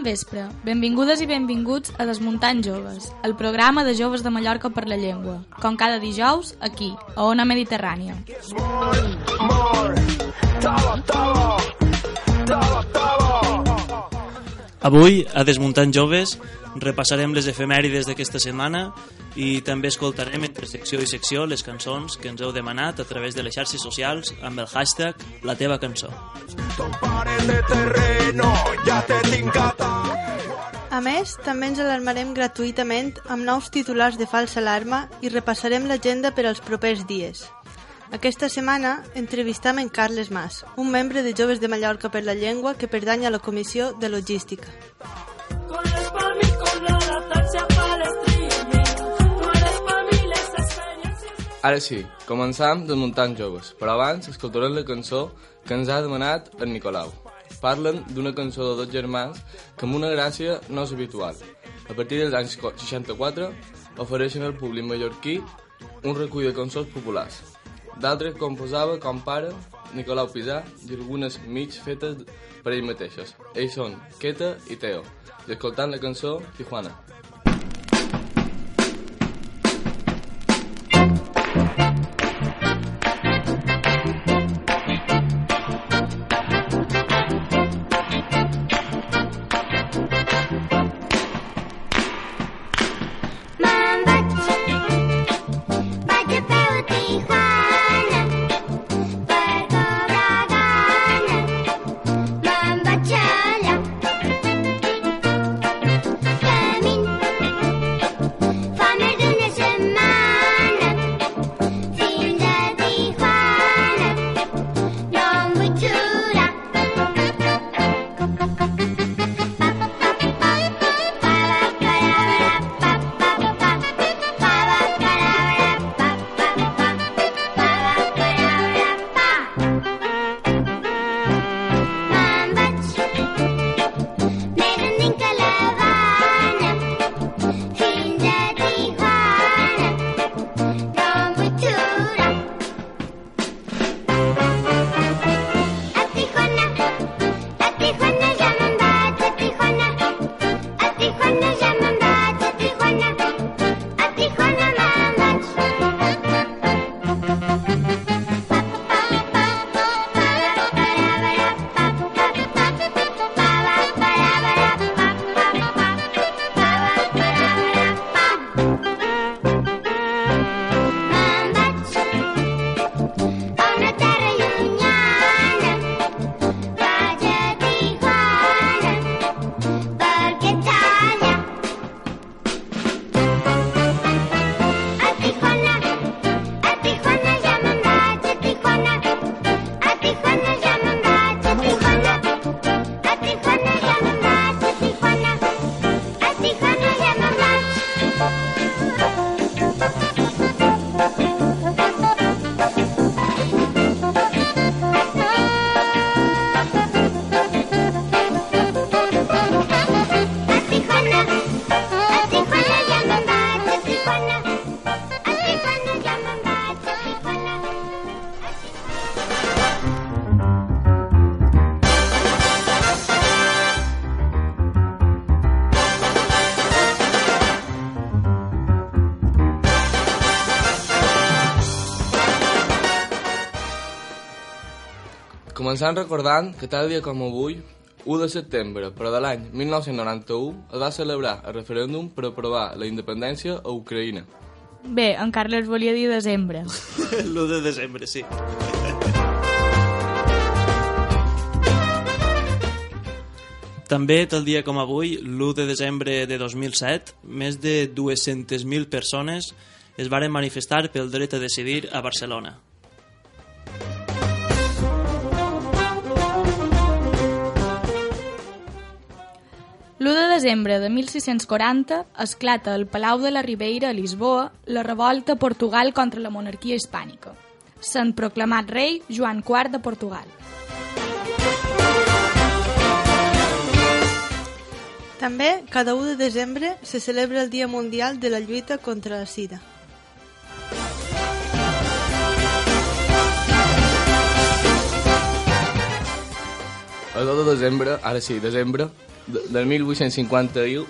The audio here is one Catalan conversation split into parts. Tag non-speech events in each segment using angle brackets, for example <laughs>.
Bon vespre, benvingudes i benvinguts a Desmuntant Joves, el programa de joves de Mallorca per la llengua, com cada dijous, aquí, a Ona Mediterrània. Avui, a Desmuntant Joves, repassarem les efemèrides d'aquesta setmana i també escoltarem entre secció i secció les cançons que ens heu demanat a través de les xarxes socials amb el hashtag La teva cançó. A més, també ens alarmarem gratuïtament amb nous titulars de falsa alarma i repassarem l'agenda per als propers dies. Aquesta setmana entrevistam en Carles Mas, un membre de Joves de Mallorca per la Llengua que pertany a la Comissió de Logística. Ara sí, començam desmuntant joves, però abans escoltarem la cançó que ens ha demanat en Nicolau. Parlen d'una cançó de dos germans que amb una gràcia no és habitual. A partir dels anys 64 ofereixen al públic mallorquí un recull de cançons populars. D'altres composava com pare Nicolau Pisà i algunes mig fetes per ells mateixos. Ells són Queta i Teo, i escoltant la cançó Tijuana. Començant recordant que tal dia com avui, 1 de setembre, però de l'any 1991, es va celebrar el referèndum per aprovar la independència a Ucraïna. Bé, en Carles volia dir desembre. <laughs> L'1 de desembre, sí. També, tal dia com avui, l'1 de desembre de 2007, més de 200.000 persones es varen manifestar pel dret a decidir a Barcelona. L'1 de desembre de 1640 esclata al Palau de la Ribeira a Lisboa la revolta a Portugal contra la monarquia hispànica. S'han proclamat rei Joan IV de Portugal. També, cada 1 de desembre se celebra el Dia Mundial de la Lluita contra la Sida. El 2 de desembre, ara sí, desembre, de, del 1851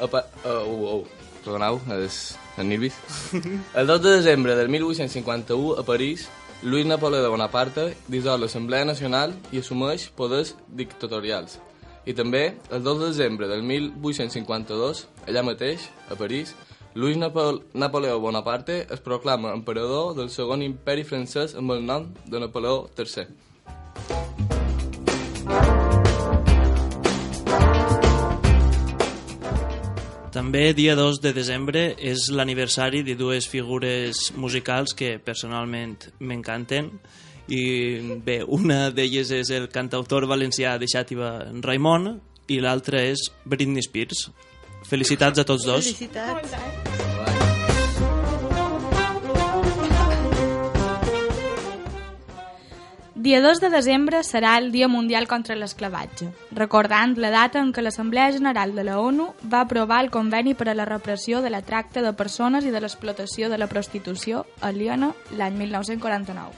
a, Pa- uh, uh, uh, perdoneu, és en Nilvis. <laughs> El 2 de desembre del 1851 a París, Luis Napoleó de Bonaparte dissol l'Assemblea Nacional i assumeix poders dictatorials. I també, el 2 de desembre del 1852, allà mateix, a París, Luis Napo Napoleó Bonaparte es proclama emperador del segon imperi francès amb el nom de Napoleó III. També dia 2 de desembre és l'aniversari de dues figures musicals que personalment m'encanten i bé, una d'elles és el cantautor valencià de Xàtiva Raimon i l'altra és Britney Spears. Felicitats a tots dos. Felicitats. Dia 2 de desembre serà el Dia Mundial contra l'Esclavatge, recordant la data en què l'Assemblea General de la ONU va aprovar el Conveni per a la repressió de la tracta de persones i de l'explotació de la prostitució aliena l'any 1949.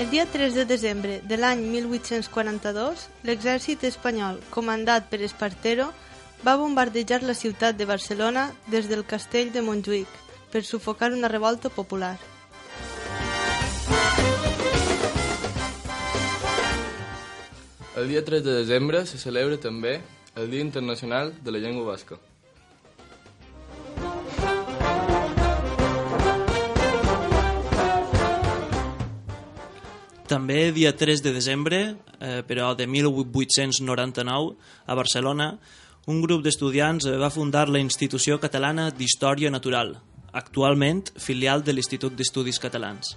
El dia 3 de desembre de l'any 1842, l'exèrcit espanyol, comandat per Espartero, va bombardejar la ciutat de Barcelona des del castell de Montjuïc per sufocar una revolta popular. El dia 3 de desembre se celebra també el Dia Internacional de la Llengua Basca. També dia 3 de desembre, eh, però de 1899, a Barcelona, un grup d'estudiants va fundar la Institució Catalana d'Història Natural, actualment filial de l'Institut d'Estudis Catalans.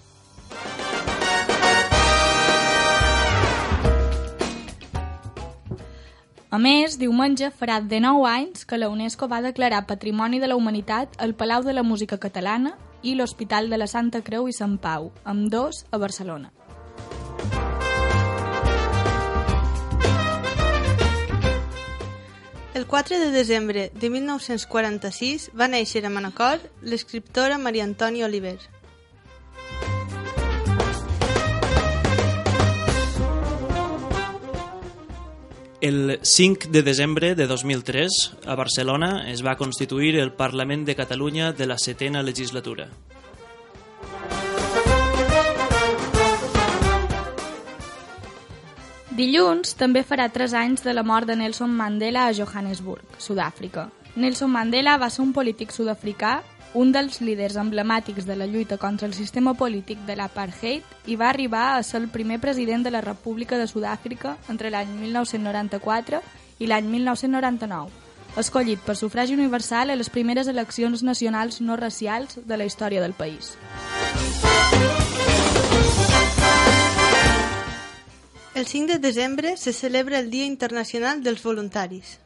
A més, diumenge farà de 9 anys que la UNESCO va declarar Patrimoni de la Humanitat el Palau de la Música Catalana i l'Hospital de la Santa Creu i Sant Pau, amb dos a Barcelona. 4 de desembre de 1946 va néixer a Manacor l'escriptora Maria Antònia Oliver. El 5 de desembre de 2003, a Barcelona, es va constituir el Parlament de Catalunya de la setena legislatura. Dilluns també farà 3 anys de la mort de Nelson Mandela a Johannesburg, Sud-àfrica. Nelson Mandela va ser un polític sud-africà, un dels líders emblemàtics de la lluita contra el sistema polític de l'apartheid i va arribar a ser el primer president de la República de Sud-àfrica entre l'any 1994 i l'any 1999, escollit per sufragi universal a les primeres eleccions nacionals no racials de la història del país. El 5 de desembre se celebra el Dia Internacional dels Voluntaris.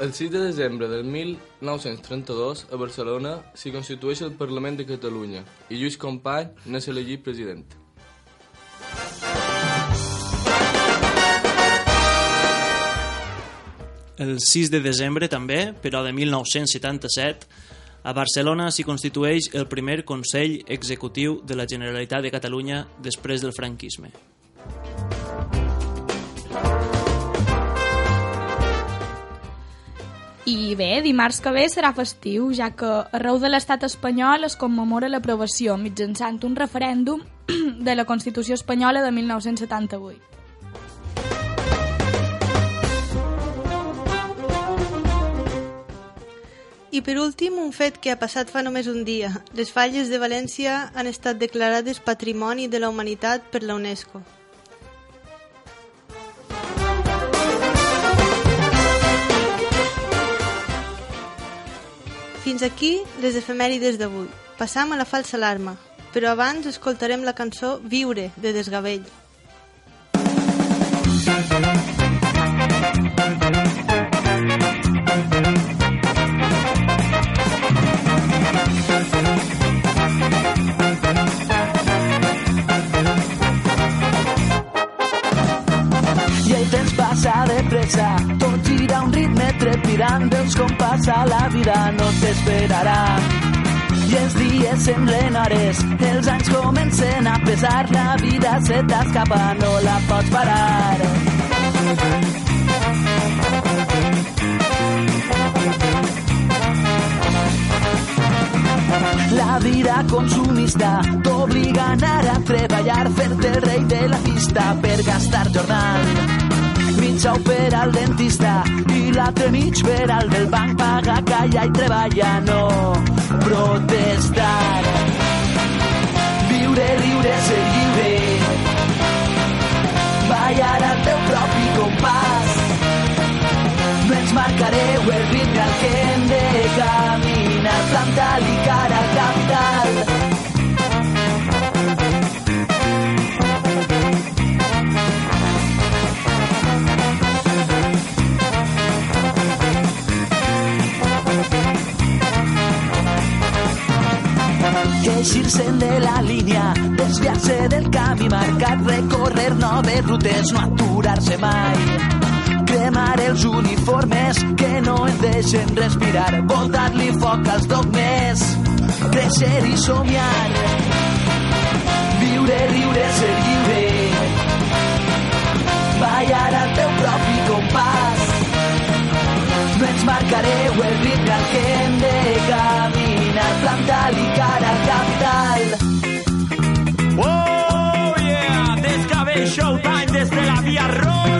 El 6 de desembre del 1932, a Barcelona, s'hi constitueix el Parlament de Catalunya i Lluís Company n'és elegit president. El 6 de desembre també, però de 1977, a Barcelona s'hi constitueix el primer Consell Executiu de la Generalitat de Catalunya després del franquisme. I bé, dimarts que ve serà festiu, ja que arreu de l'estat espanyol es commemora l'aprovació mitjançant un referèndum <clears throat> de la Constitució espanyola de 1978. I per últim, un fet que ha passat fa només un dia. Les falles de València han estat declarades Patrimoni de la Humanitat per la UNESCO. Fins aquí les efemèrides d'avui. Passam a la falsa alarma, però abans escoltarem la cançó Viure, de Desgavell. i pressa tot gira un ritme trepidant veus com passa la vida no t'esperarà semblen hores, els anys comencen a pesar, la vida se t'escapa, no la pots parar. La vida consumista t'obliga a anar a treballar, fer-te el rei de la pista per gastar jornal. Sou per al dentista i l'altre mig per al del banc paga, calla i treballa, no protestar. Viure, riure, ser lliure, ballar al teu propi compàs. No ens marcareu el ritme al que hem de caminar, planta-li cara rutes, no aturar-se mai. Cremar els uniformes que no ens deixen respirar, voltar-li foc als dogmes, créixer i somiar. Viure, riure, ser lliure, ballar al teu propi compàs. No ens marcareu el ritme al que hem de caminar, planta-li cara al Showtime desde la Vía Ronda.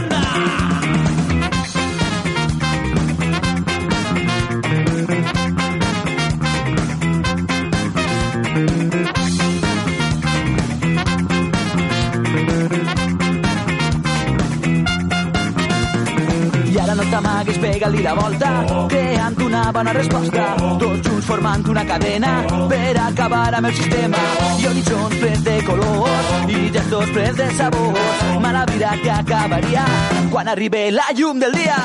Pega-li la volta, creant una bona resposta. Tots junts formant una cadena per acabar amb el sistema. I horitzons plens de colors i gestos plens de sabors. Mala vida que acabaria quan arribi la llum del dia.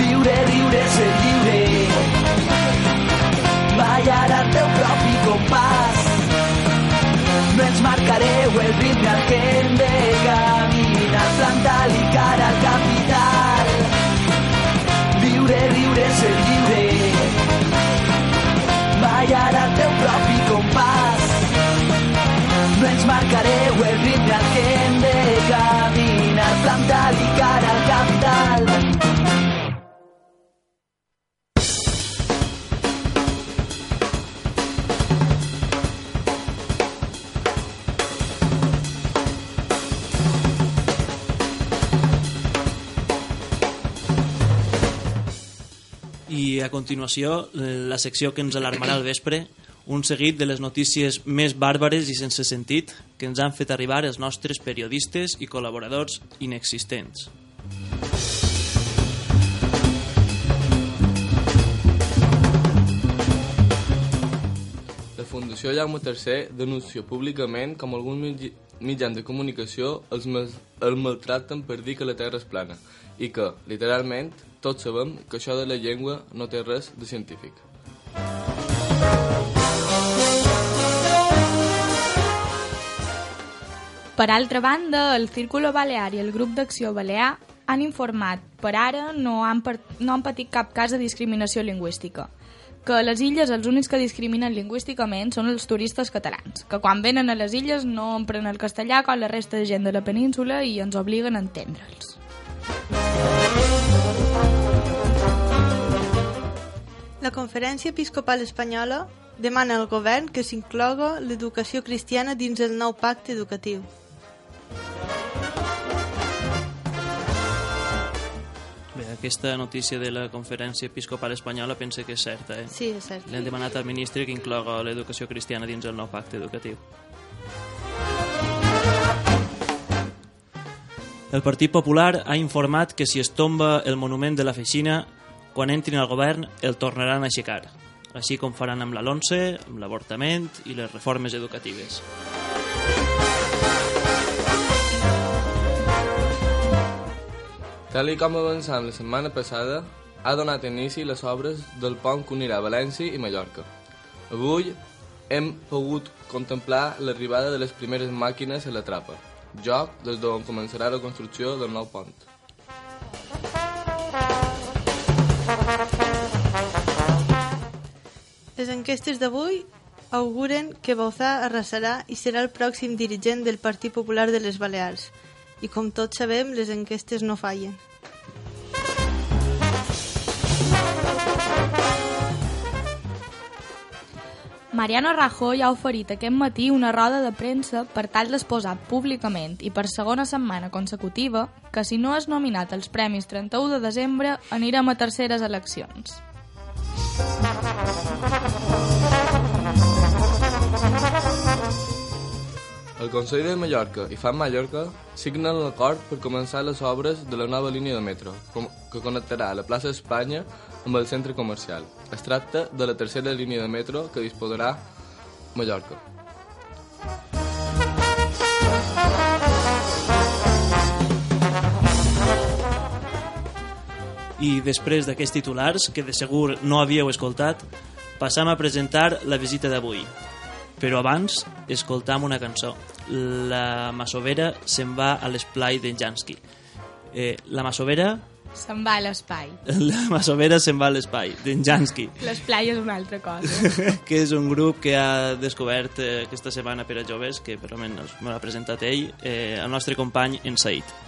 Viure, riure, ser lliure. Ballar al teu propi compàs. No ens marcareu el ritme al que hem de caminar, plantar-li cara al capital. Viure, riure, ser lliure. Ballar al teu propi compàs. No ens marcareu el ritme al que hem de caminar, plantar-li cara continuació, la secció que ens alarmarà al vespre, un seguit de les notícies més bàrbares i sense sentit que ens han fet arribar els nostres periodistes i col·laboradors inexistents. La Fundació Jaume III denuncia públicament com alguns mitj- mitjans de comunicació els, mal- el maltracten per dir que la Terra és plana i que, literalment, tots sabem que això de la llengua no té res de científic. Per altra banda, el Círculo Balear i el Grup d'Acció Balear han informat per ara no han, per, no han patit cap cas de discriminació lingüística que a les illes els únics que discriminen lingüísticament són els turistes catalans, que quan venen a les illes no empren el castellà com la resta de gent de la península i ens obliguen a entendre'ls. La Conferència Episcopal Espanyola demana al govern que s'incloga l'educació cristiana dins el nou pacte educatiu. Bé, aquesta notícia de la Conferència Episcopal Espanyola pense que és certa, eh? Sí, és cert. Li han demanat al ministre que incloga l'educació cristiana dins el nou pacte educatiu. El Partit Popular ha informat que si es tomba el monument de la Feixina, quan entrin al govern el tornaran a aixecar, així com faran amb la LONCE, amb l'avortament i les reformes educatives. Tal com avançant la setmana passada, ha donat inici les obres del pont que unirà València i Mallorca. Avui hem pogut contemplar l'arribada de les primeres màquines a la trapa, joc des d'on començarà la construcció del nou pont. Les enquestes d'avui auguren que Bauzá arrasarà i serà el pròxim dirigent del Partit Popular de les Balears. I com tots sabem, les enquestes no fallen. Mariano Rajoy ha oferit aquest matí una roda de premsa per tal d'exposar públicament i per segona setmana consecutiva que si no és nominat als Premis 31 de desembre anirem a terceres eleccions. El Consell de Mallorca i FAM Mallorca signen l'acord per començar les obres de la nova línia de metro, que connectarà la plaça Espanya amb el centre comercial. Es tracta de la tercera línia de metro que disposarà Mallorca. I després d'aquests titulars, que de segur no havíeu escoltat, passam a presentar la visita d'avui. Però abans, escoltam una cançó. La Masovera se'n va a l'esplai d'en Jansky. Eh, la Masovera... Se'n va a l'espai. <laughs> La Masovera se'n va a l'espai d'en Jansky, L'esplai és una altra cosa. <laughs> que és un grup que ha descobert eh, aquesta setmana per a joves, que per almenys me l'ha presentat ell, eh, el nostre company en Said.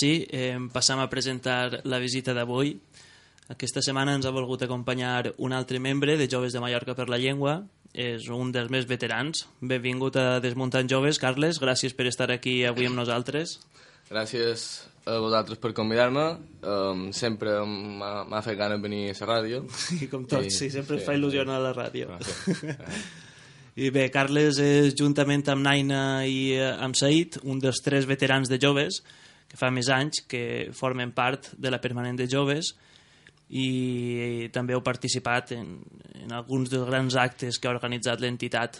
Sí, eh, passam a presentar la visita d'avui. Aquesta setmana ens ha volgut acompanyar un altre membre de Joves de Mallorca per la Llengua. És un dels més veterans. Benvingut a Desmuntant Joves, Carles. Gràcies per estar aquí avui amb nosaltres. Gràcies a vosaltres per convidar-me. Um, sempre m'ha fet gana venir a la ràdio. <laughs> I com tots, sí, sempre sí, fa il·lusió anar a la ràdio. Gràcies. <laughs> I bé, Carles és, juntament amb Naina i eh, amb Said, un dels tres veterans de joves, que fa més anys que formen part de la permanent de joves i també heu participat en, en alguns dels grans actes que ha organitzat l'entitat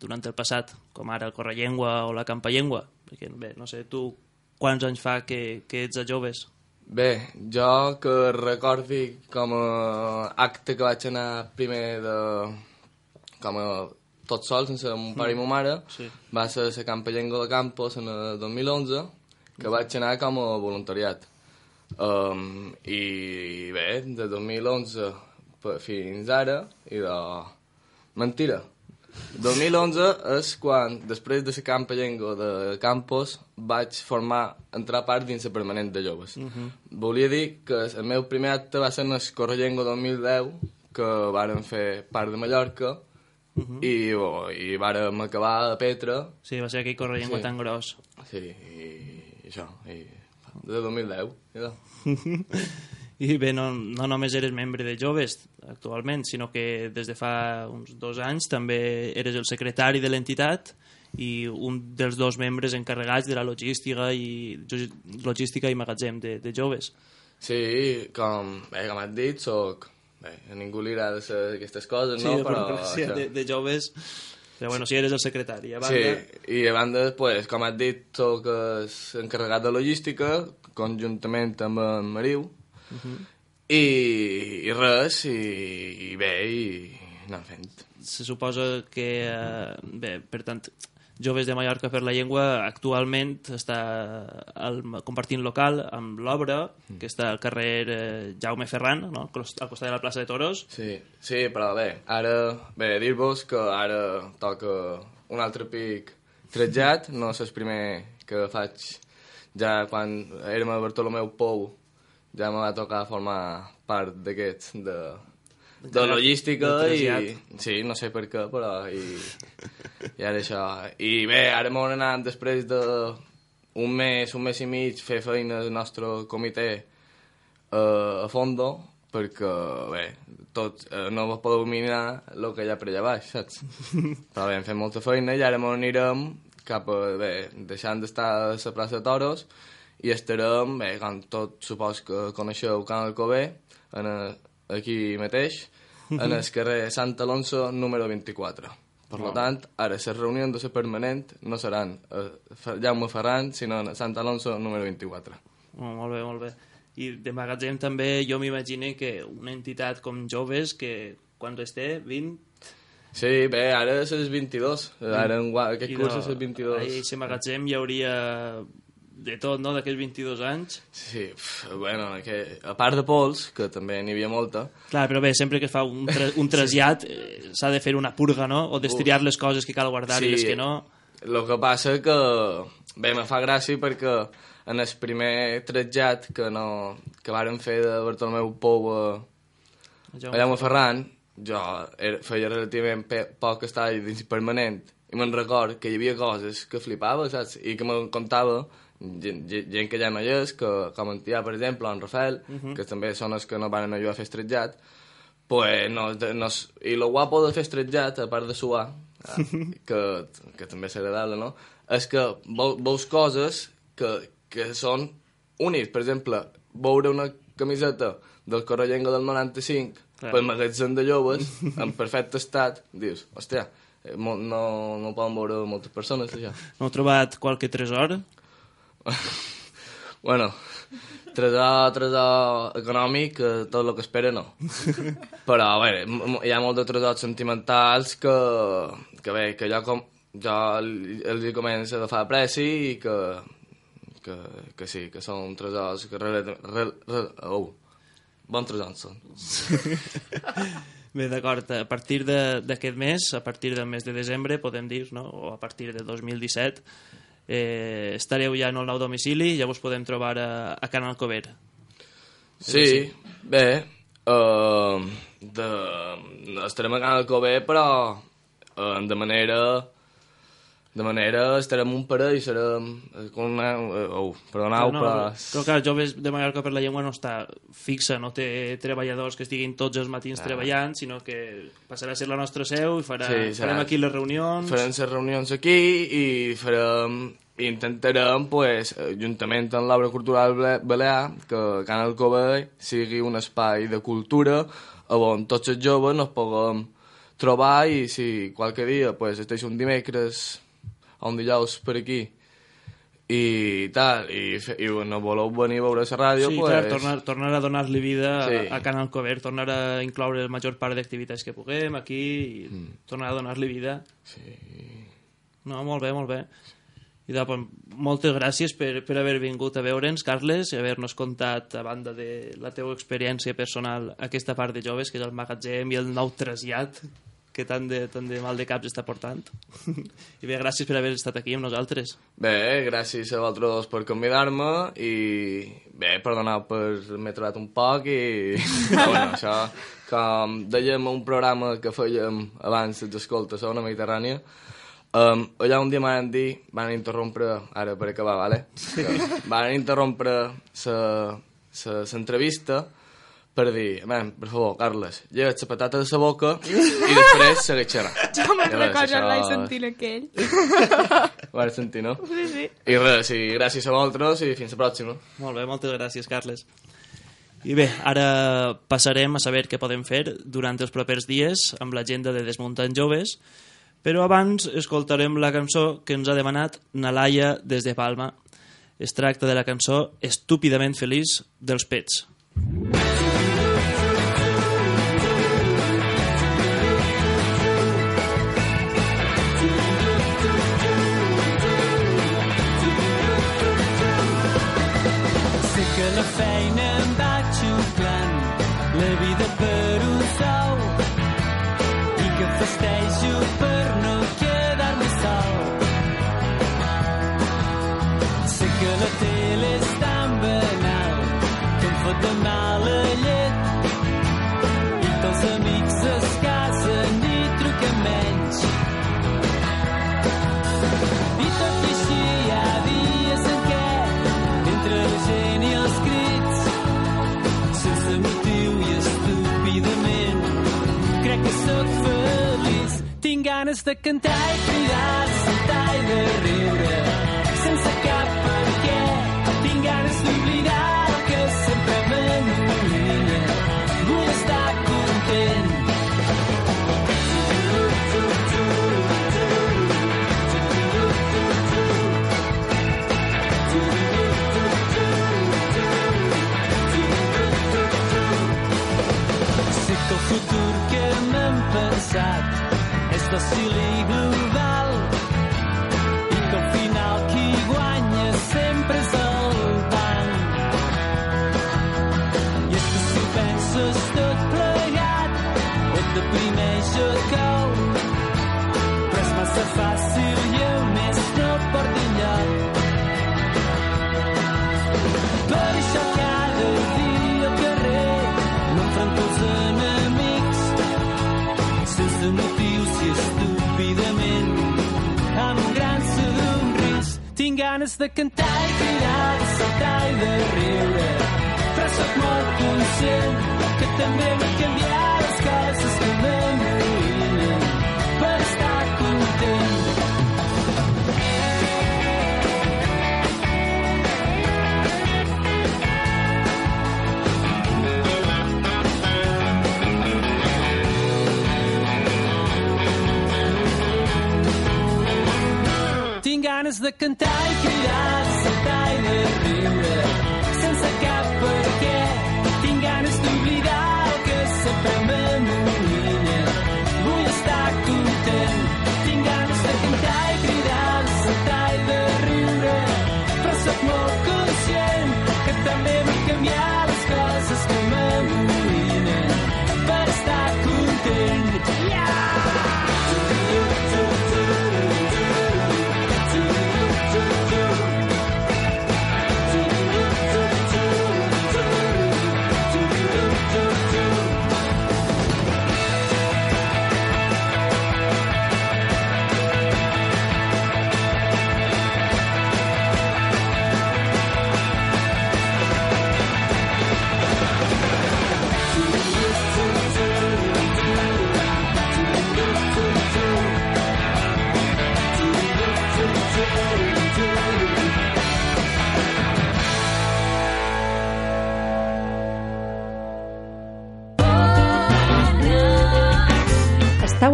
durant el passat, com ara el Correllengua o la Campallengua. Perquè, bé, no sé, tu quants anys fa que, que ets a joves? Bé, jo que recordi com a acte que vaig anar primer de... com a tot sol, sense mon pare i ma mare, Sí. va ser la Campallenga de Campos en el 2011, que vaig anar com a voluntariat. Um, I bé, de 2011 pe- fins ara, i de... Mentira. 2011 és quan, després de la Campallenga de Campos, vaig formar, entrar part dins la permanent de joves. Volia dir que el meu primer acte va ser en el Correllengo 2010, que varen fer part de Mallorca, i, oh, i vàrem acabar a Petra, Sí, va ser aquell Correllengua Sí. tan gros. sí, i això, i de 2010, idò. <laughs> I bé, no, no només eres membre de joves actualment, sinó que des de fa uns dos anys també eres el secretari de l'entitat i un dels dos membres encarregats de la logística i, logística i magatzem de, de joves. Sí, com, bé, com has dit, soc... Bé, a ningú li agrada aquestes coses, Sí, no? Però, això. de, de joves... Però bueno, si eres el secretari. A banda, Sí, i a banda, pues, com has dit, el encarregat de logística, conjuntament amb en Mariu, i, i res, i, i bé, i anem fent. se suposa que, eh, bé, per tant, Joves de Mallorca per la Llengua actualment està al, compartint local amb l'obra, que està al carrer eh, Jaume Ferran, no? al costat de la plaça de Toros. Sí, sí, però bé, ara, bé, dir-vos que ara toca un altre pic tretjat, no és el primer que faig ja quan érem a Bartolomeu Pou, ja me va tocar formar part d'aquests, de, de logística del i... Sí, no sé per què, però... I, i ara això... I bé, ara m'ho anat després de un mes, un mes i mig, fer feina al nostre comitè eh, a fondo, perquè, bé, tot, eh, no vos podeu mirar el que hi ha per allà baix, saps? <laughs> Però bé, hem fet molta feina i ara m'ho anirem cap a, bé, deixant d'estar a la plaça de Toros i estarem, bé, com tot supos que coneixeu Can Alcobé, en, a- aquí mateix, en el carrer Sant Alonso número 24. Per oh. tant, ara les reunions de la permanent no seran a Jaume Ferran, sinó Sant Alonso número 24. Oh, molt bé, molt bé. I de magatzem també jo m'imagino que una entitat com Joves, que quan es té 20... Sí, bé, ara és el 22. Ara en, gua- aquest i curs de- és el 22. A aquest magatzem hi hauria de tot, no?, d'aquests 22 anys. Sí, pf, bueno, que, a part de pols, que també n'hi havia molta, Clar, però bé, sempre que es fa un, tra un trasllat eh, s'ha de fer una purga, no? O destriar les coses que cal guardar i les que no. El que passa que, bé, me fa gràcia perquè en el primer trasllat que, no, que vàrem fer de Bartolomeu Pou a, Jo, a Jaume Ferran, jo era, feia relativament poc estar dins permanent i me'n record que hi havia coses que flipava, saps? I que me'n contava gent, gent que ja no hi és, que, com en Tià, per exemple, o en Rafael, que també són els que no van ajudar a fer estrellat, pues no, no, i lo guapo de fer estrellat, a part de suar, eh, <laughs> que, que també és agradable, no? És que veu, veus coses que, que són únics. Per exemple, veure una camiseta del Correllenga del 95 Clar. pel magatzem de joves, en perfecte estat, dius, hòstia, eh, no, no ho poden veure moltes persones, això. no heu trobat qualque tresor? <laughs> Bueno, tresor, tresor econòmic, eh, tot el que espera no. <laughs> Però, m- m- hi ha molts de tresors sentimentals que, que bé, que jo, com, jo els hi començo a agafar pressi i que, que, que sí, que són tresors que... Re, re, re, oh, bons tresors són. <laughs> Bé, d'acord, a partir de- d'aquest mes, a partir del mes de desembre, podem dir, no? o a partir de 2017, eh, estareu ja en el nou domicili, ja vos podem trobar a, a Can Alcover. Sí, bé, uh, de, estarem a Can Alcover, però uh, de manera... De manera estarem un parell, serem... eh, una, uh, oh, perdoneu, no, però... però, però clar, Joves de Mallorca per la Llengua no està fixa, no té treballadors que estiguin tots els matins Ah. treballant, sinó que passarà a ser la nostra seu i farà, Sí, serà- farem aquí les reunions. Farem les reunions aquí i farem i intentarem, pues, juntament amb l'obra cultural Bale- balear, que Can Alcover sigui un espai de cultura on tots els joves nos puguem trobar i si qualque dia, pues, estàs un dimecres un dijous per aquí i tal, i, i no voleu venir a veure la ràdio, Sí, pues... clar, tornar, tornar a donar-li vida Sí. a, a Canal Cover, tornar a incloure la major part d'activitats que puguem aquí i Mm. tornar a donar-li vida. Sí. No, molt bé, molt bé. I de, pues, moltes gràcies per, per haver vingut a veure'ns, Carles, i haver-nos contat, a banda de la teva experiència personal, aquesta part de joves, que és el magatzem i el nou trasllat que tant de, tant de mal de caps està portant. <laughs> I bé, gràcies per haver estat aquí amb nosaltres. Bé, gràcies a vosaltres per convidar-me i bé, perdoneu per m'he trobat un poc i <laughs> bueno, això, com dèiem un programa que fèiem abans les escoltes a una Mediterrània um, allà un dia m'han dit, van interrompre ara per acabar, vale? Van interrompre l'entrevista per dir, man, per favor, Carles, lleva't la patata de la boca i després segueix xerrant. <laughs> Jo me'n recordo això- l'any sentint aquell. Ho vas sentir, no? Sí, sí. I res, sí, gràcies a vosaltres i fins la pròxima. Molt bé, moltes gràcies, Carles. I bé, ara passarem a saber què podem fer durant els propers dies amb l'agenda de Desmuntant Joves, però abans escoltarem la cançó que ens ha demanat Nalaia des de Palma. Es tracta de la cançó Estúpidament feliç dels Pets. Sé ganes de cantar i cridar de saltar i de riure. Sense cap per què tinc ganes d'oblidar el que sempre m'allunya vull estar content. Sé que el futur que m'hem pensat dòcil i global i que al final qui guanya sempre és el banc. I és que si penses tot ganes de cantar i cridar de saltar i de riure. Però sóc molt conscient que també vull canviar les coses que m'amoïnen ganes de cantar i cridar, de saltar i de riure, sense cap per què. Tinc ganes d'oblidar el que sempre m'amoïna. Vull estar content, tinc ganes de cantar i cridar, de saltar i de riure, però sóc molt conscient que també vull canviar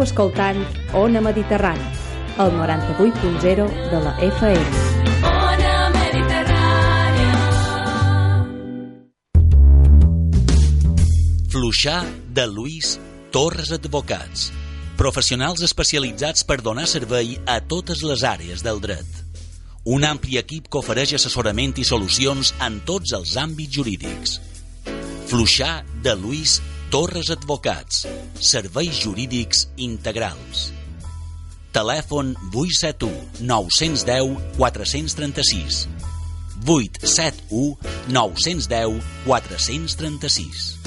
escoltant Ona Mediterrani, el 98.0 de la FM. Ona Mediterrània. Fluixar de Lluís Torres Advocats. Professionals especialitzats per donar servei a totes les àrees del dret. Un ampli equip que ofereix assessorament i solucions en tots els àmbits jurídics. Fluixar de Lluís Torres Advocats. Serveis jurídics integrals. Telèfon 871 910 436 871 910 436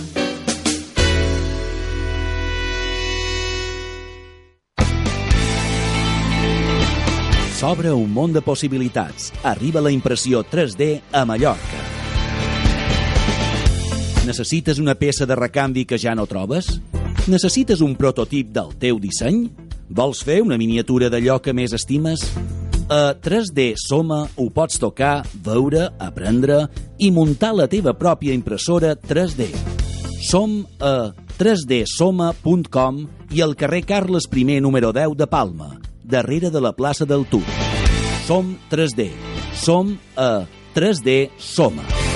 S'obre un món de possibilitats. Arriba la impressió 3D a Mallorca. Necessites una peça de recanvi que ja no trobes? Necessites un prototip del teu disseny? Vols fer una miniatura d'allò que més estimes? A 3D Soma ho pots tocar, veure, aprendre i muntar la teva pròpia impressora 3D. Som a 3dsoma.com i al carrer Carles I número 10 de Palma, darrere de la plaça del Tur. Som 3D. Som a 3D Soma.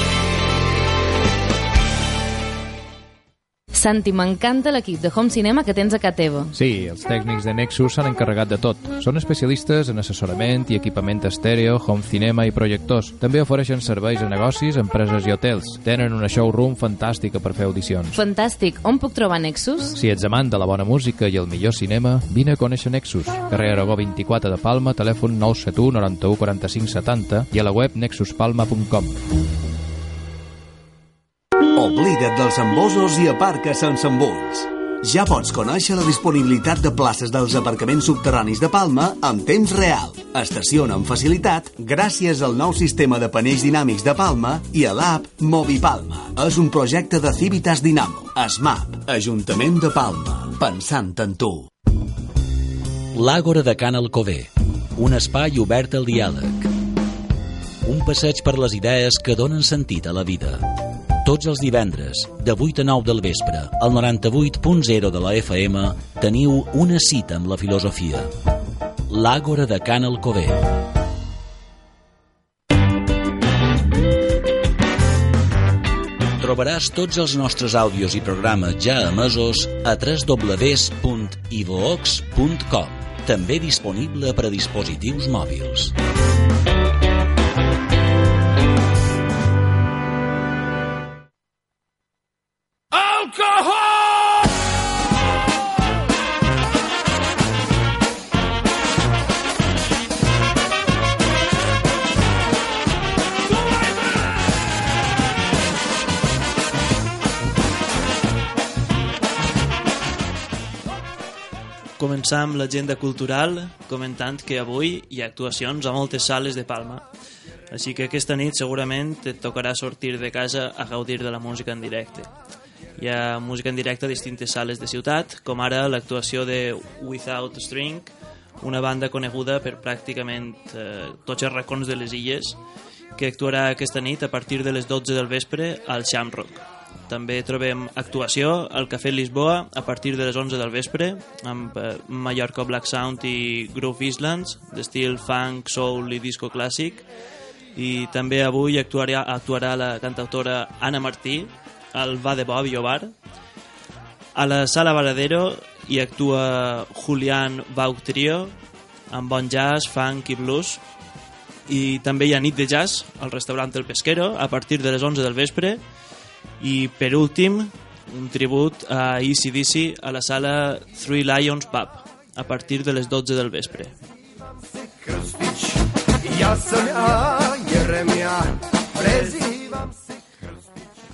Santi, m'encanta l'equip de Home Cinema que tens a casa teva. Sí, els tècnics de Nexus s'han encarregat de tot. Són especialistes en assessorament i equipament estèreo, home cinema i projectors. També ofereixen serveis a negocis, empreses i hotels. Tenen una showroom fantàstica per fer audicions. Fantàstic. On puc trobar Nexus? Si ets amant de la bona música i el millor cinema, vine a conèixer Nexus. Carrer Aragó 24 de Palma, telèfon 971 91 45 70 i a la web nexuspalma.com. Dels embossos i aparca sense embuts. Ja pots conèixer la disponibilitat de places dels aparcaments subterranis de Palma en temps real. Estaciona amb facilitat gràcies al nou sistema de panells dinàmics de Palma i a l'app Movipalma. És un projecte de Civitas Dinamo. SMAP, Ajuntament de Palma. Pensant en tu. L'Àgora de Can Alcover, un espai obert al diàleg. Un passeig per les idees que donen sentit a la vida. Tots els divendres, de 8 a 9 del vespre, al 98.0 de la FM, teniu una cita amb la filosofia. L'Àgora de Can Alcover. Trobaràs tots els nostres àudios i programes ja emesos a www.ivox.com també disponible per a dispositius mòbils. Alcohol! Començar amb l'agenda cultural comentant que avui hi ha actuacions a moltes sales de Palma. Així que aquesta nit segurament et tocarà sortir de casa a gaudir de la música en directe. Hi ha música en directe a distintes sales de ciutat, com ara l'actuació de Without String, una banda coneguda per pràcticament eh, tots els racons de les illes, que actuarà aquesta nit a partir de les 12 del vespre al Shamrock. També trobem actuació al Cafè Lisboa a partir de les 11 del vespre amb eh, Mallorca Black Sound i Groove Islands d'estil funk, soul i disco clàssic i també avui actuarà, actuarà la cantautora Anna Martí al Va de Bob i Obar. A la Sala Varadero hi actua Julián Bauk Trio, amb bon jazz, funk i blues. I també hi ha nit de jazz al restaurant El Pesquero a partir de les 11 del vespre. I per últim, un tribut a ECDC a la sala Three Lions Pub a partir de les 12 del vespre. Ja sam ja, Jeremia, prezivam se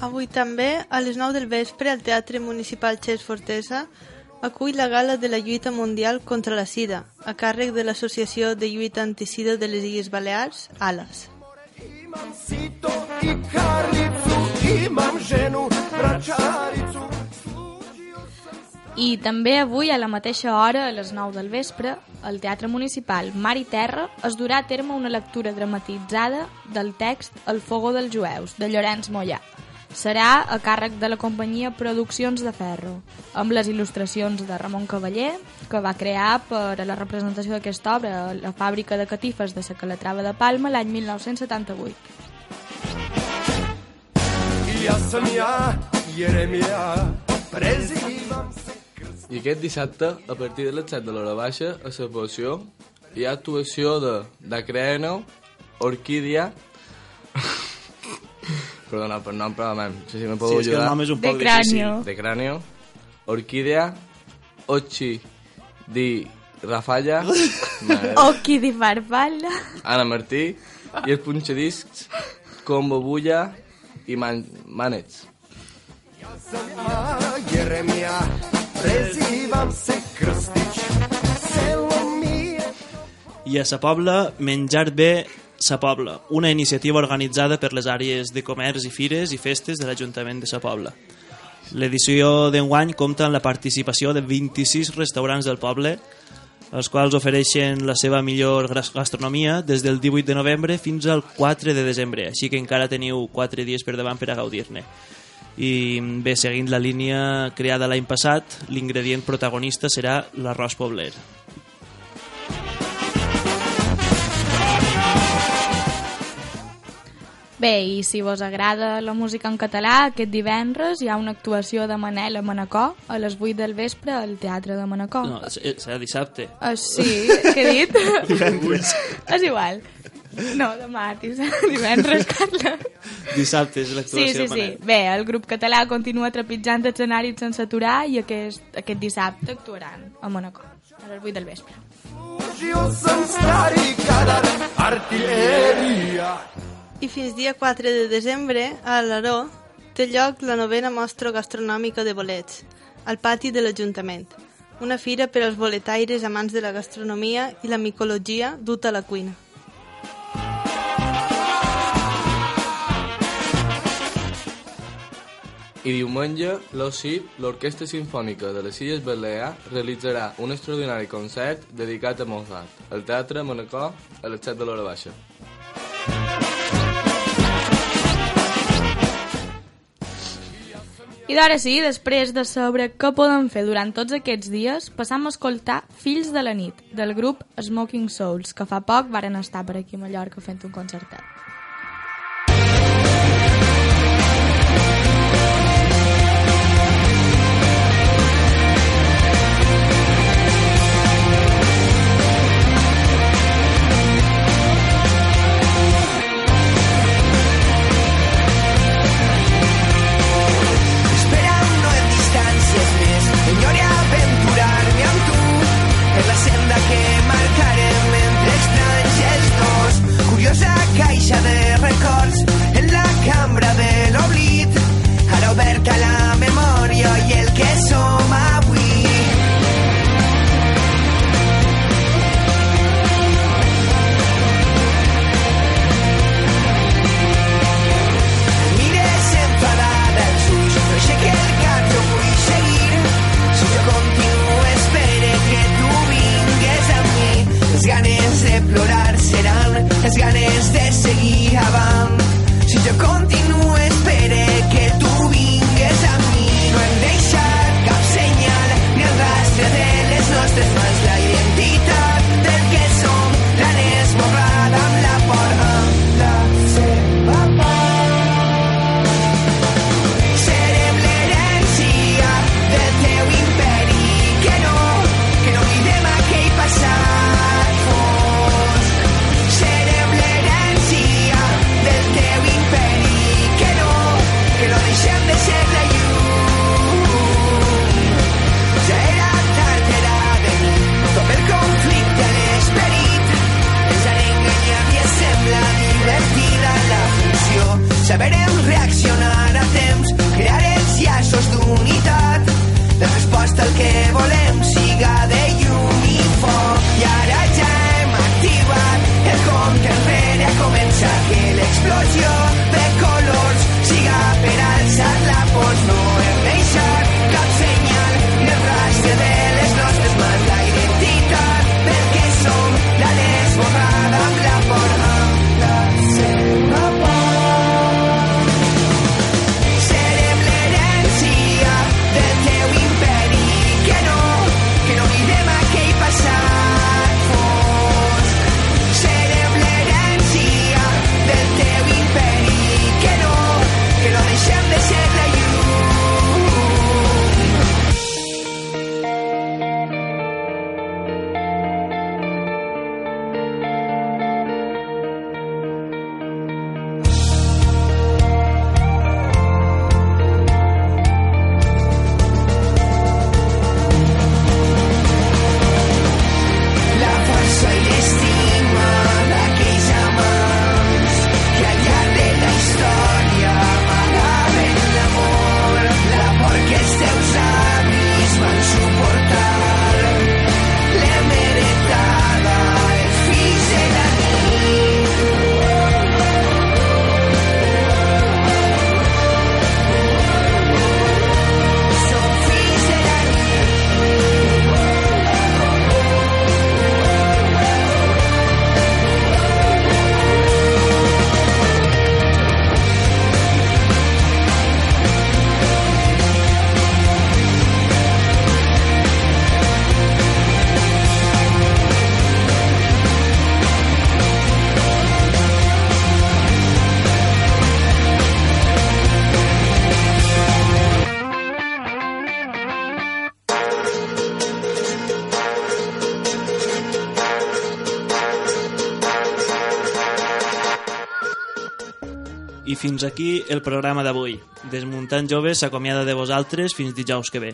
Avui també, a les 9 del vespre, al Teatre Municipal Xes Fortesa, acull la gala de la lluita mundial contra la sida, a càrrec de l'Associació de Lluita Anticida de les Illes Balears, ALAS. I també avui, a la mateixa hora, a les 9 del vespre, al Teatre Municipal Mar i Terra es durà a terme una lectura dramatitzada del text El fogo dels jueus, de Llorenç Mollà. Serà a càrrec de la companyia Produccions de Ferro, amb les il·lustracions de Ramon Cavaller, que va crear per a la representació d'aquesta obra a la fàbrica de catifes de la Calatrava de Palma l'any 1978. Ja sam ja, Jeremia, prezivam se I aquest dissabte, a partir de les 7 de l'hora baixa, a la poció, hi ha actuació de Dacreno, Orquídia... Perdona, per nom, però, man, no sé si me podeu Sí, és que el ajudar. nom és un poc De Cráneo. difícil. De Cráneo, Orquídia, Ochi, Di Rafalla, <laughs> Occhi di farfalla. Anna Martí, i els punxadiscs Combo Bulla i Man Manets. ja, Jeremia, prezivam se krstić. Selo mi je I a Sa Pobla, Menjar bé Sa Pobla, una iniciativa organitzada per les àrees de comerç i fires i festes de l'Ajuntament de Sa Pobla. L'edició d'enguany compta amb la participació de 26 restaurants del poble, els quals ofereixen la seva millor gastronomia des del 18 de novembre fins al 4 de desembre, així que encara teniu 4 dies per davant per a gaudir-ne. I bé, seguint la línia creada l'any passat, l'ingredient protagonista serà l'arròs pobler. Bé, i si vos agrada la música en català, aquest divendres hi ha una actuació de Manel a Manacor a les 8 del vespre al Teatre de Manacor. No, serà dissabte. Ah, sí, què he dit? Divendres. És igual. No, demà, divendres, Carla. Dissabte és Sí, l'actuació sí, de sí. Manel. Bé, el grup català continua trepitjant escenaris sense aturar i aquest, aquest dissabte actuaran a Manacor, a les 8 del vespre. Užio sam stari kadar artillerija. I fins dia 4 de desembre, a Alaró, té lloc la novena mostra gastronòmica de bolets, al pati de l'Ajuntament. Una fira per als boletaires amants de la gastronomia i la micologia duta a la cuina. I diumenge, l'OCIP, l'Orquestra Simfònica de les Illes Balears, realitzarà un extraordinari concert dedicat a Mozart, al Teatre Manacor, a les 7 de l'hora baixa. I d'ara sí, després de saber què podem fer durant tots aquests dies, passam a escoltar Fills de la nit, del grup Smoking Souls, que fa poc varen estar per aquí a Mallorca fent un concertet. Fins aquí el programa d'avui. Desmuntant Joves s'acomiada de vosaltres fins dijous que ve.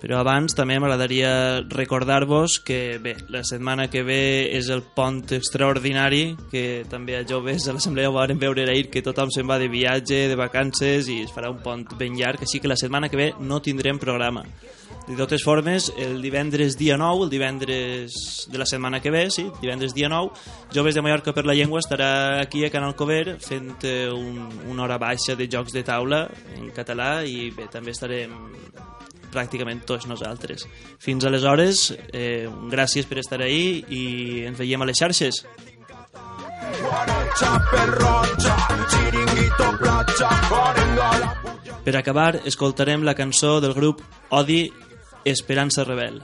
Però abans també m'agradaria recordar-vos que bé, la setmana que ve és el pont extraordinari que també a joves a l'assemblea ho varen veure ahir que tothom se'n va de viatge, de vacances i es farà un pont ben llarg, així que la setmana que ve no tindrem programa. De totes formes, el divendres dia 9, el divendres de la setmana que ve, sí, divendres dia 9, Joves de Mallorca per la Llengua estarà aquí a Canal Cover fent eh, un, una hora baixa de jocs de taula en català i bé, també estarem pràcticament tots nosaltres. Fins aleshores, eh, gràcies per estar ahí i ens veiem a les xarxes. Per acabar, escoltarem la cançó del grup Odi Esperanza Rebel.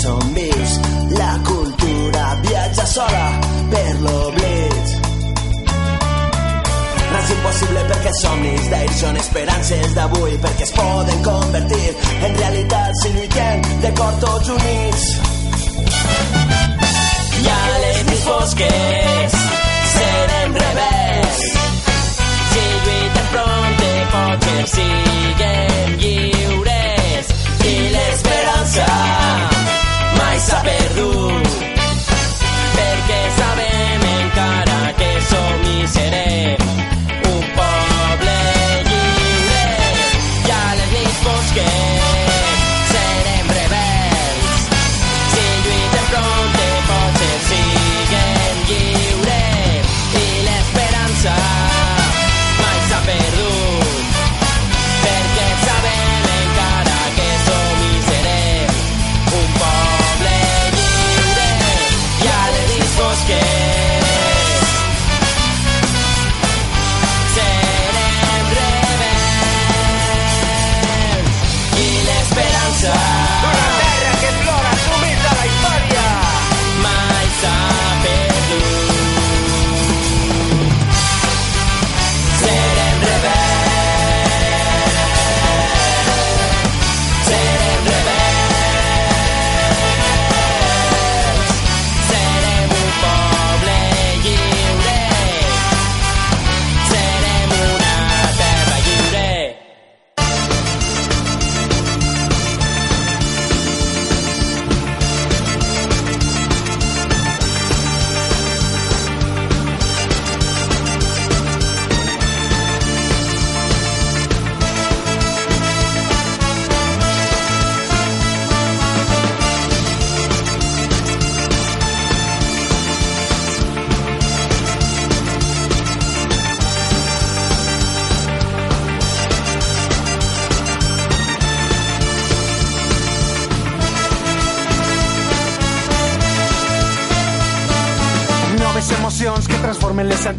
Són vius. La cultura viatja sola per l'oblit. Res impossible perquè somnis d'ahir són esperances d'avui perquè es poden convertir en realitat si lluitem de cor tots units. I a les nits fosques serem rebels si lluitem prompte potser siguem lliures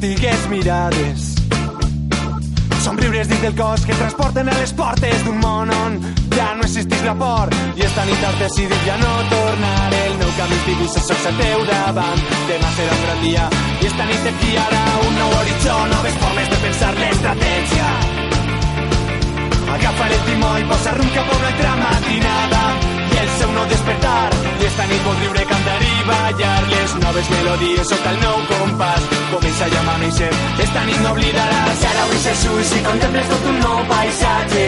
antigues mirades. Somriures dins del cos que transporten a les portes d'un món on ja no existeix la por. I esta nit has decidit ja no tornar el meu camí et dibuixa sols al teu davant. Demà serà un gran dia. I esta nit aquí ara un nou horitzó noves formes de pensar l'estratègia. Agafa el timó i posa rumb cap a una altra matinada el seu no despertar. I esta nit riure, cantar i ballar les noves melodies sota el nou compàs comença ja a amanèixer esta nit no oblidaràs ara obris els ulls i contemples tot un nou paisatge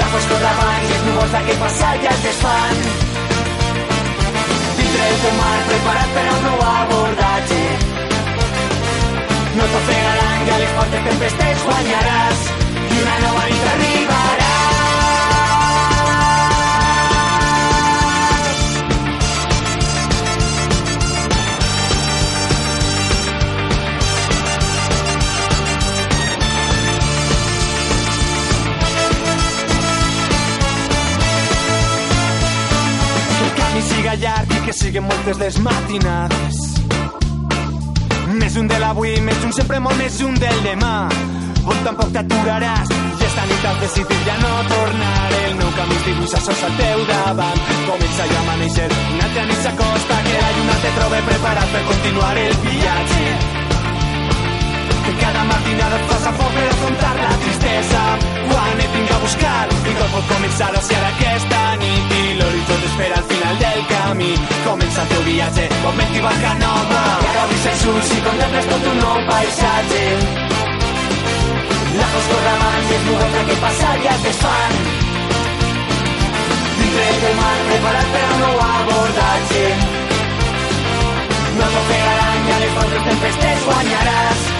la foscor davant i els núvols d'aquell passat ja es desfan dintre el teu mar preparat per a un nou abordatge no t'ofegaran i a les fortes tempestes guanyaràs i una nova nit arribarà siga llarg i que siguin moltes les matinades més un de l'avui, més un sempre molt més un del demà. On tampoc t'aturaràs i esta nit has decidit ja no tornar el meu camí es dibuixa sols al teu davant. Comença ja a amanèixer una altra nit s'acosta que la lluna te trobe preparat per continuar el viatge cada matinada et faça por afrontar la tristesa. Quan et vinc a buscar i tot pot començar a ser aquesta nit. I l'horitzó t'espera al final del camí. Comença el teu viatge on ment i barca nova i ara obris els ulls i contemples tot un nou paisatge. La foscor davant i els núvols d'aquest passat ja es desfan dintre el teu mar preparat per a un nou abordatge. No t'ofegaran i a les fortes tempestes guanyaràs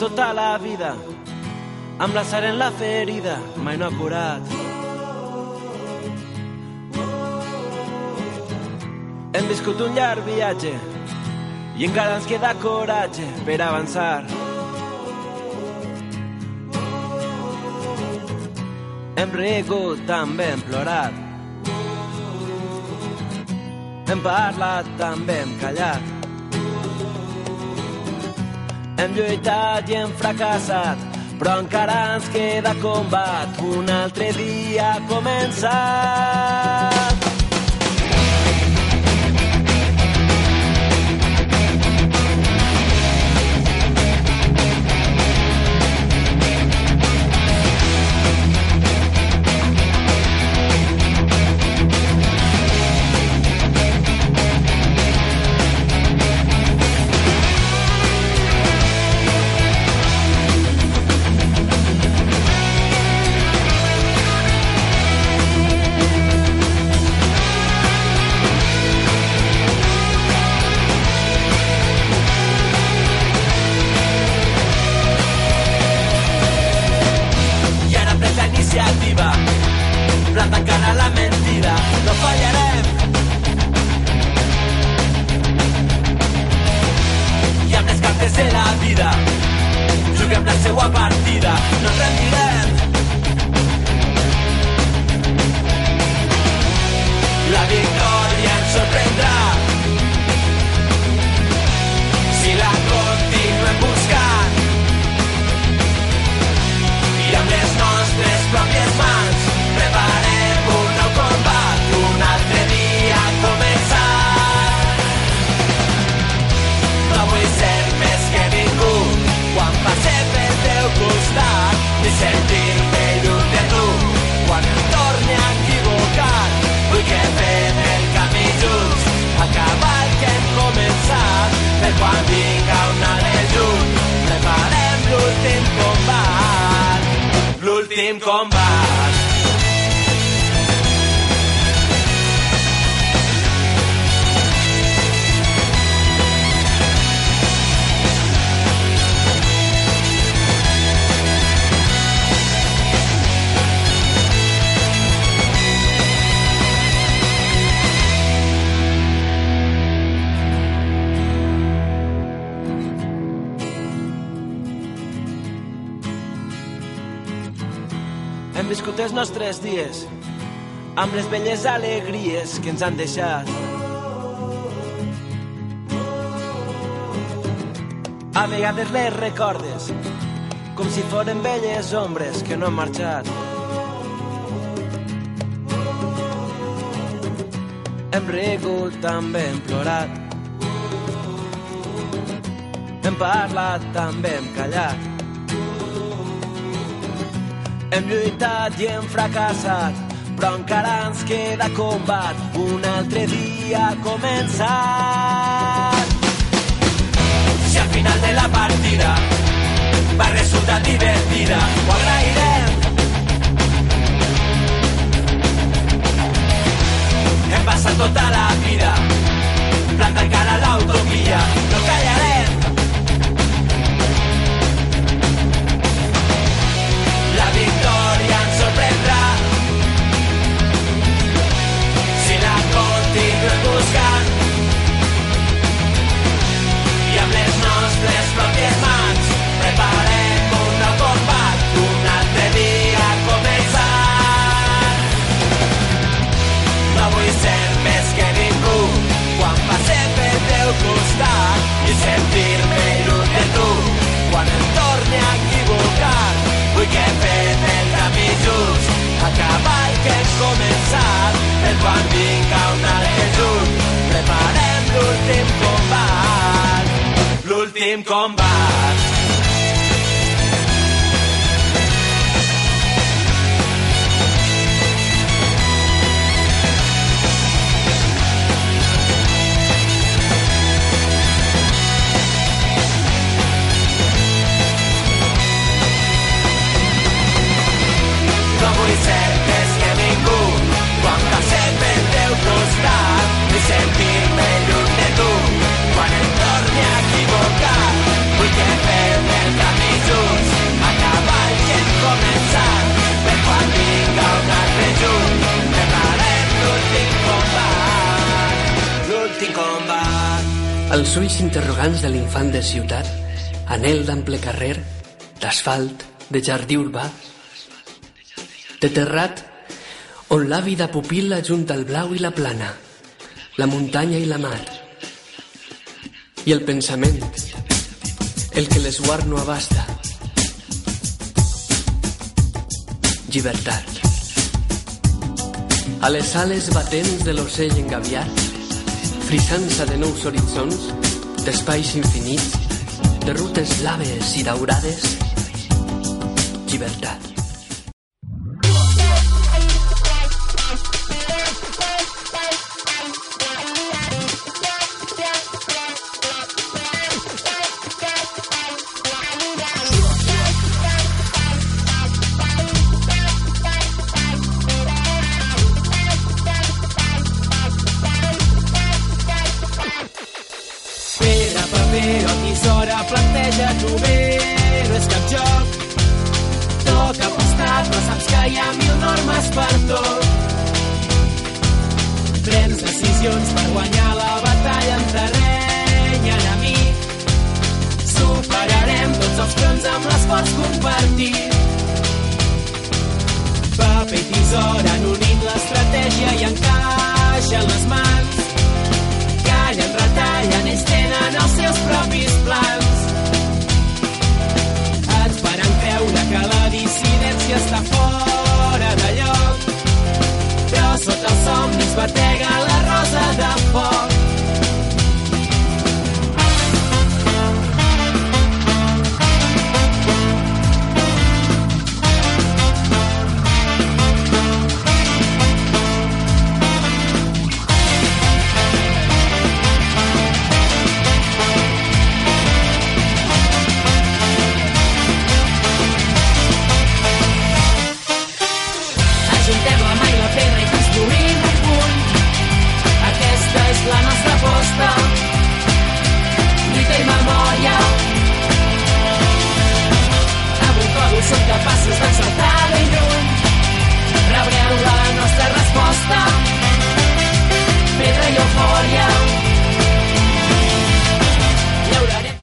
tota la vida amb la sar en la ferida, mai no ha curat. Hem viscut un llarg viatge i encara ens queda coratge per avançar. Hem rigut, també hem plorat. Hem parlat, també hem callat. Hem lluitat i hem fracassat, però encara ens queda combat. Un altre dia ha començat. L'últim combat. Hem nostres dies amb les belles alegries que ens han deixat. A vegades les recordes com si foren belles ombres que no han marxat. Hem rigut, també hem plorat. Hem parlat, també hem callat. Hem lluitat i hem fracassat, però encara ens queda combat. Un altre dia ha començat. Si al final de la partida va resultar divertida, ho agrairem. Hem passat tota la vida plantant cara a l'autovia, no callarem. L'últim combat Els ulls interrogants de l'infant de ciutat, anel d'ample carrer, d'asfalt, de jardí urbà, de terrat on l'àvida pupil·la junta el blau i la plana, la muntanya i la mar. I el pensament, el que l'esguard no abasta. Llibertat. A les ales batents de l'ocell engaviat, frisança de nous horitzons, d'espais infinits, de rutes blaves i daurades, llibertat.